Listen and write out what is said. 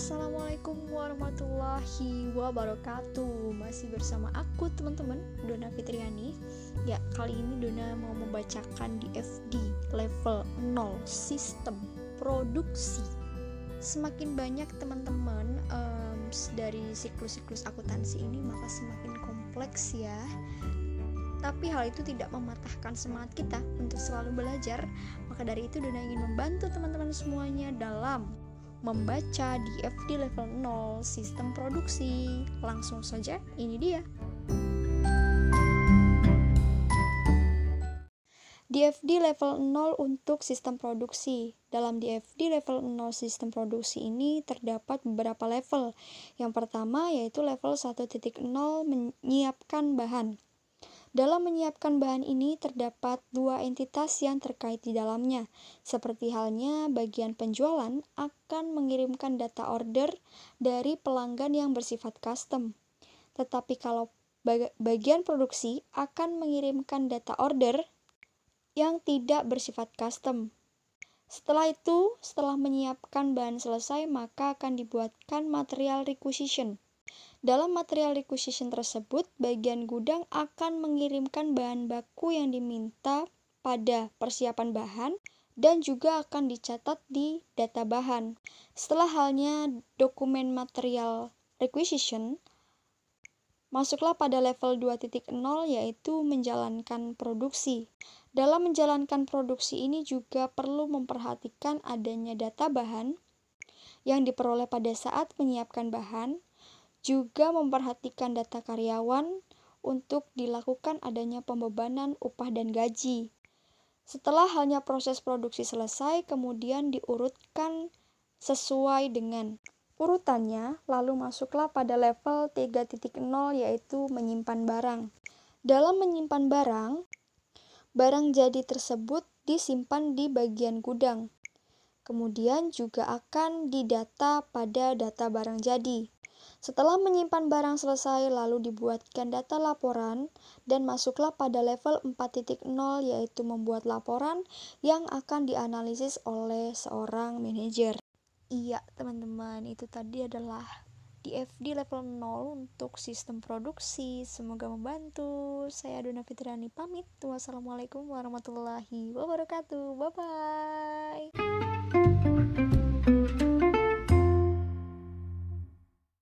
Assalamualaikum warahmatullahi wabarakatuh. Masih bersama aku teman-teman Dona Fitriani. Ya kali ini Dona mau membacakan di FD level 0 Sistem produksi. Semakin banyak teman-teman um, Dari siklus-siklus akuntansi ini Maka semakin kompleks ya. Tapi hal itu tidak mematahkan semangat kita untuk selalu belajar. Maka dari itu Dona ingin membantu teman-teman semuanya dalam membaca di FD level 0 sistem produksi. Langsung saja, ini dia. DFD level 0 untuk sistem produksi. Dalam DFD level 0 sistem produksi ini terdapat beberapa level. Yang pertama yaitu level 1.0 menyiapkan bahan. Dalam menyiapkan bahan ini terdapat dua entitas yang terkait di dalamnya, seperti halnya bagian penjualan akan mengirimkan data order dari pelanggan yang bersifat custom. Tetapi kalau bagian produksi akan mengirimkan data order yang tidak bersifat custom. Setelah itu, setelah menyiapkan bahan selesai, maka akan dibuatkan material requisition. Dalam material requisition tersebut, bagian gudang akan mengirimkan bahan baku yang diminta pada persiapan bahan dan juga akan dicatat di data bahan. Setelah halnya dokumen material requisition, masuklah pada level 2.0 yaitu menjalankan produksi. Dalam menjalankan produksi ini juga perlu memperhatikan adanya data bahan yang diperoleh pada saat menyiapkan bahan, juga memperhatikan data karyawan untuk dilakukan adanya pembebanan upah dan gaji. Setelah halnya proses produksi selesai, kemudian diurutkan sesuai dengan urutannya, lalu masuklah pada level 3.0 yaitu menyimpan barang. Dalam menyimpan barang, barang jadi tersebut disimpan di bagian gudang. Kemudian juga akan didata pada data barang jadi. Setelah menyimpan barang selesai, lalu dibuatkan data laporan dan masuklah pada level 4.0 yaitu membuat laporan yang akan dianalisis oleh seorang manajer. Iya, teman-teman, itu tadi adalah DFD level 0 untuk sistem produksi. Semoga membantu. Saya Dona Fitriani pamit. Wassalamualaikum warahmatullahi wabarakatuh. Bye bye.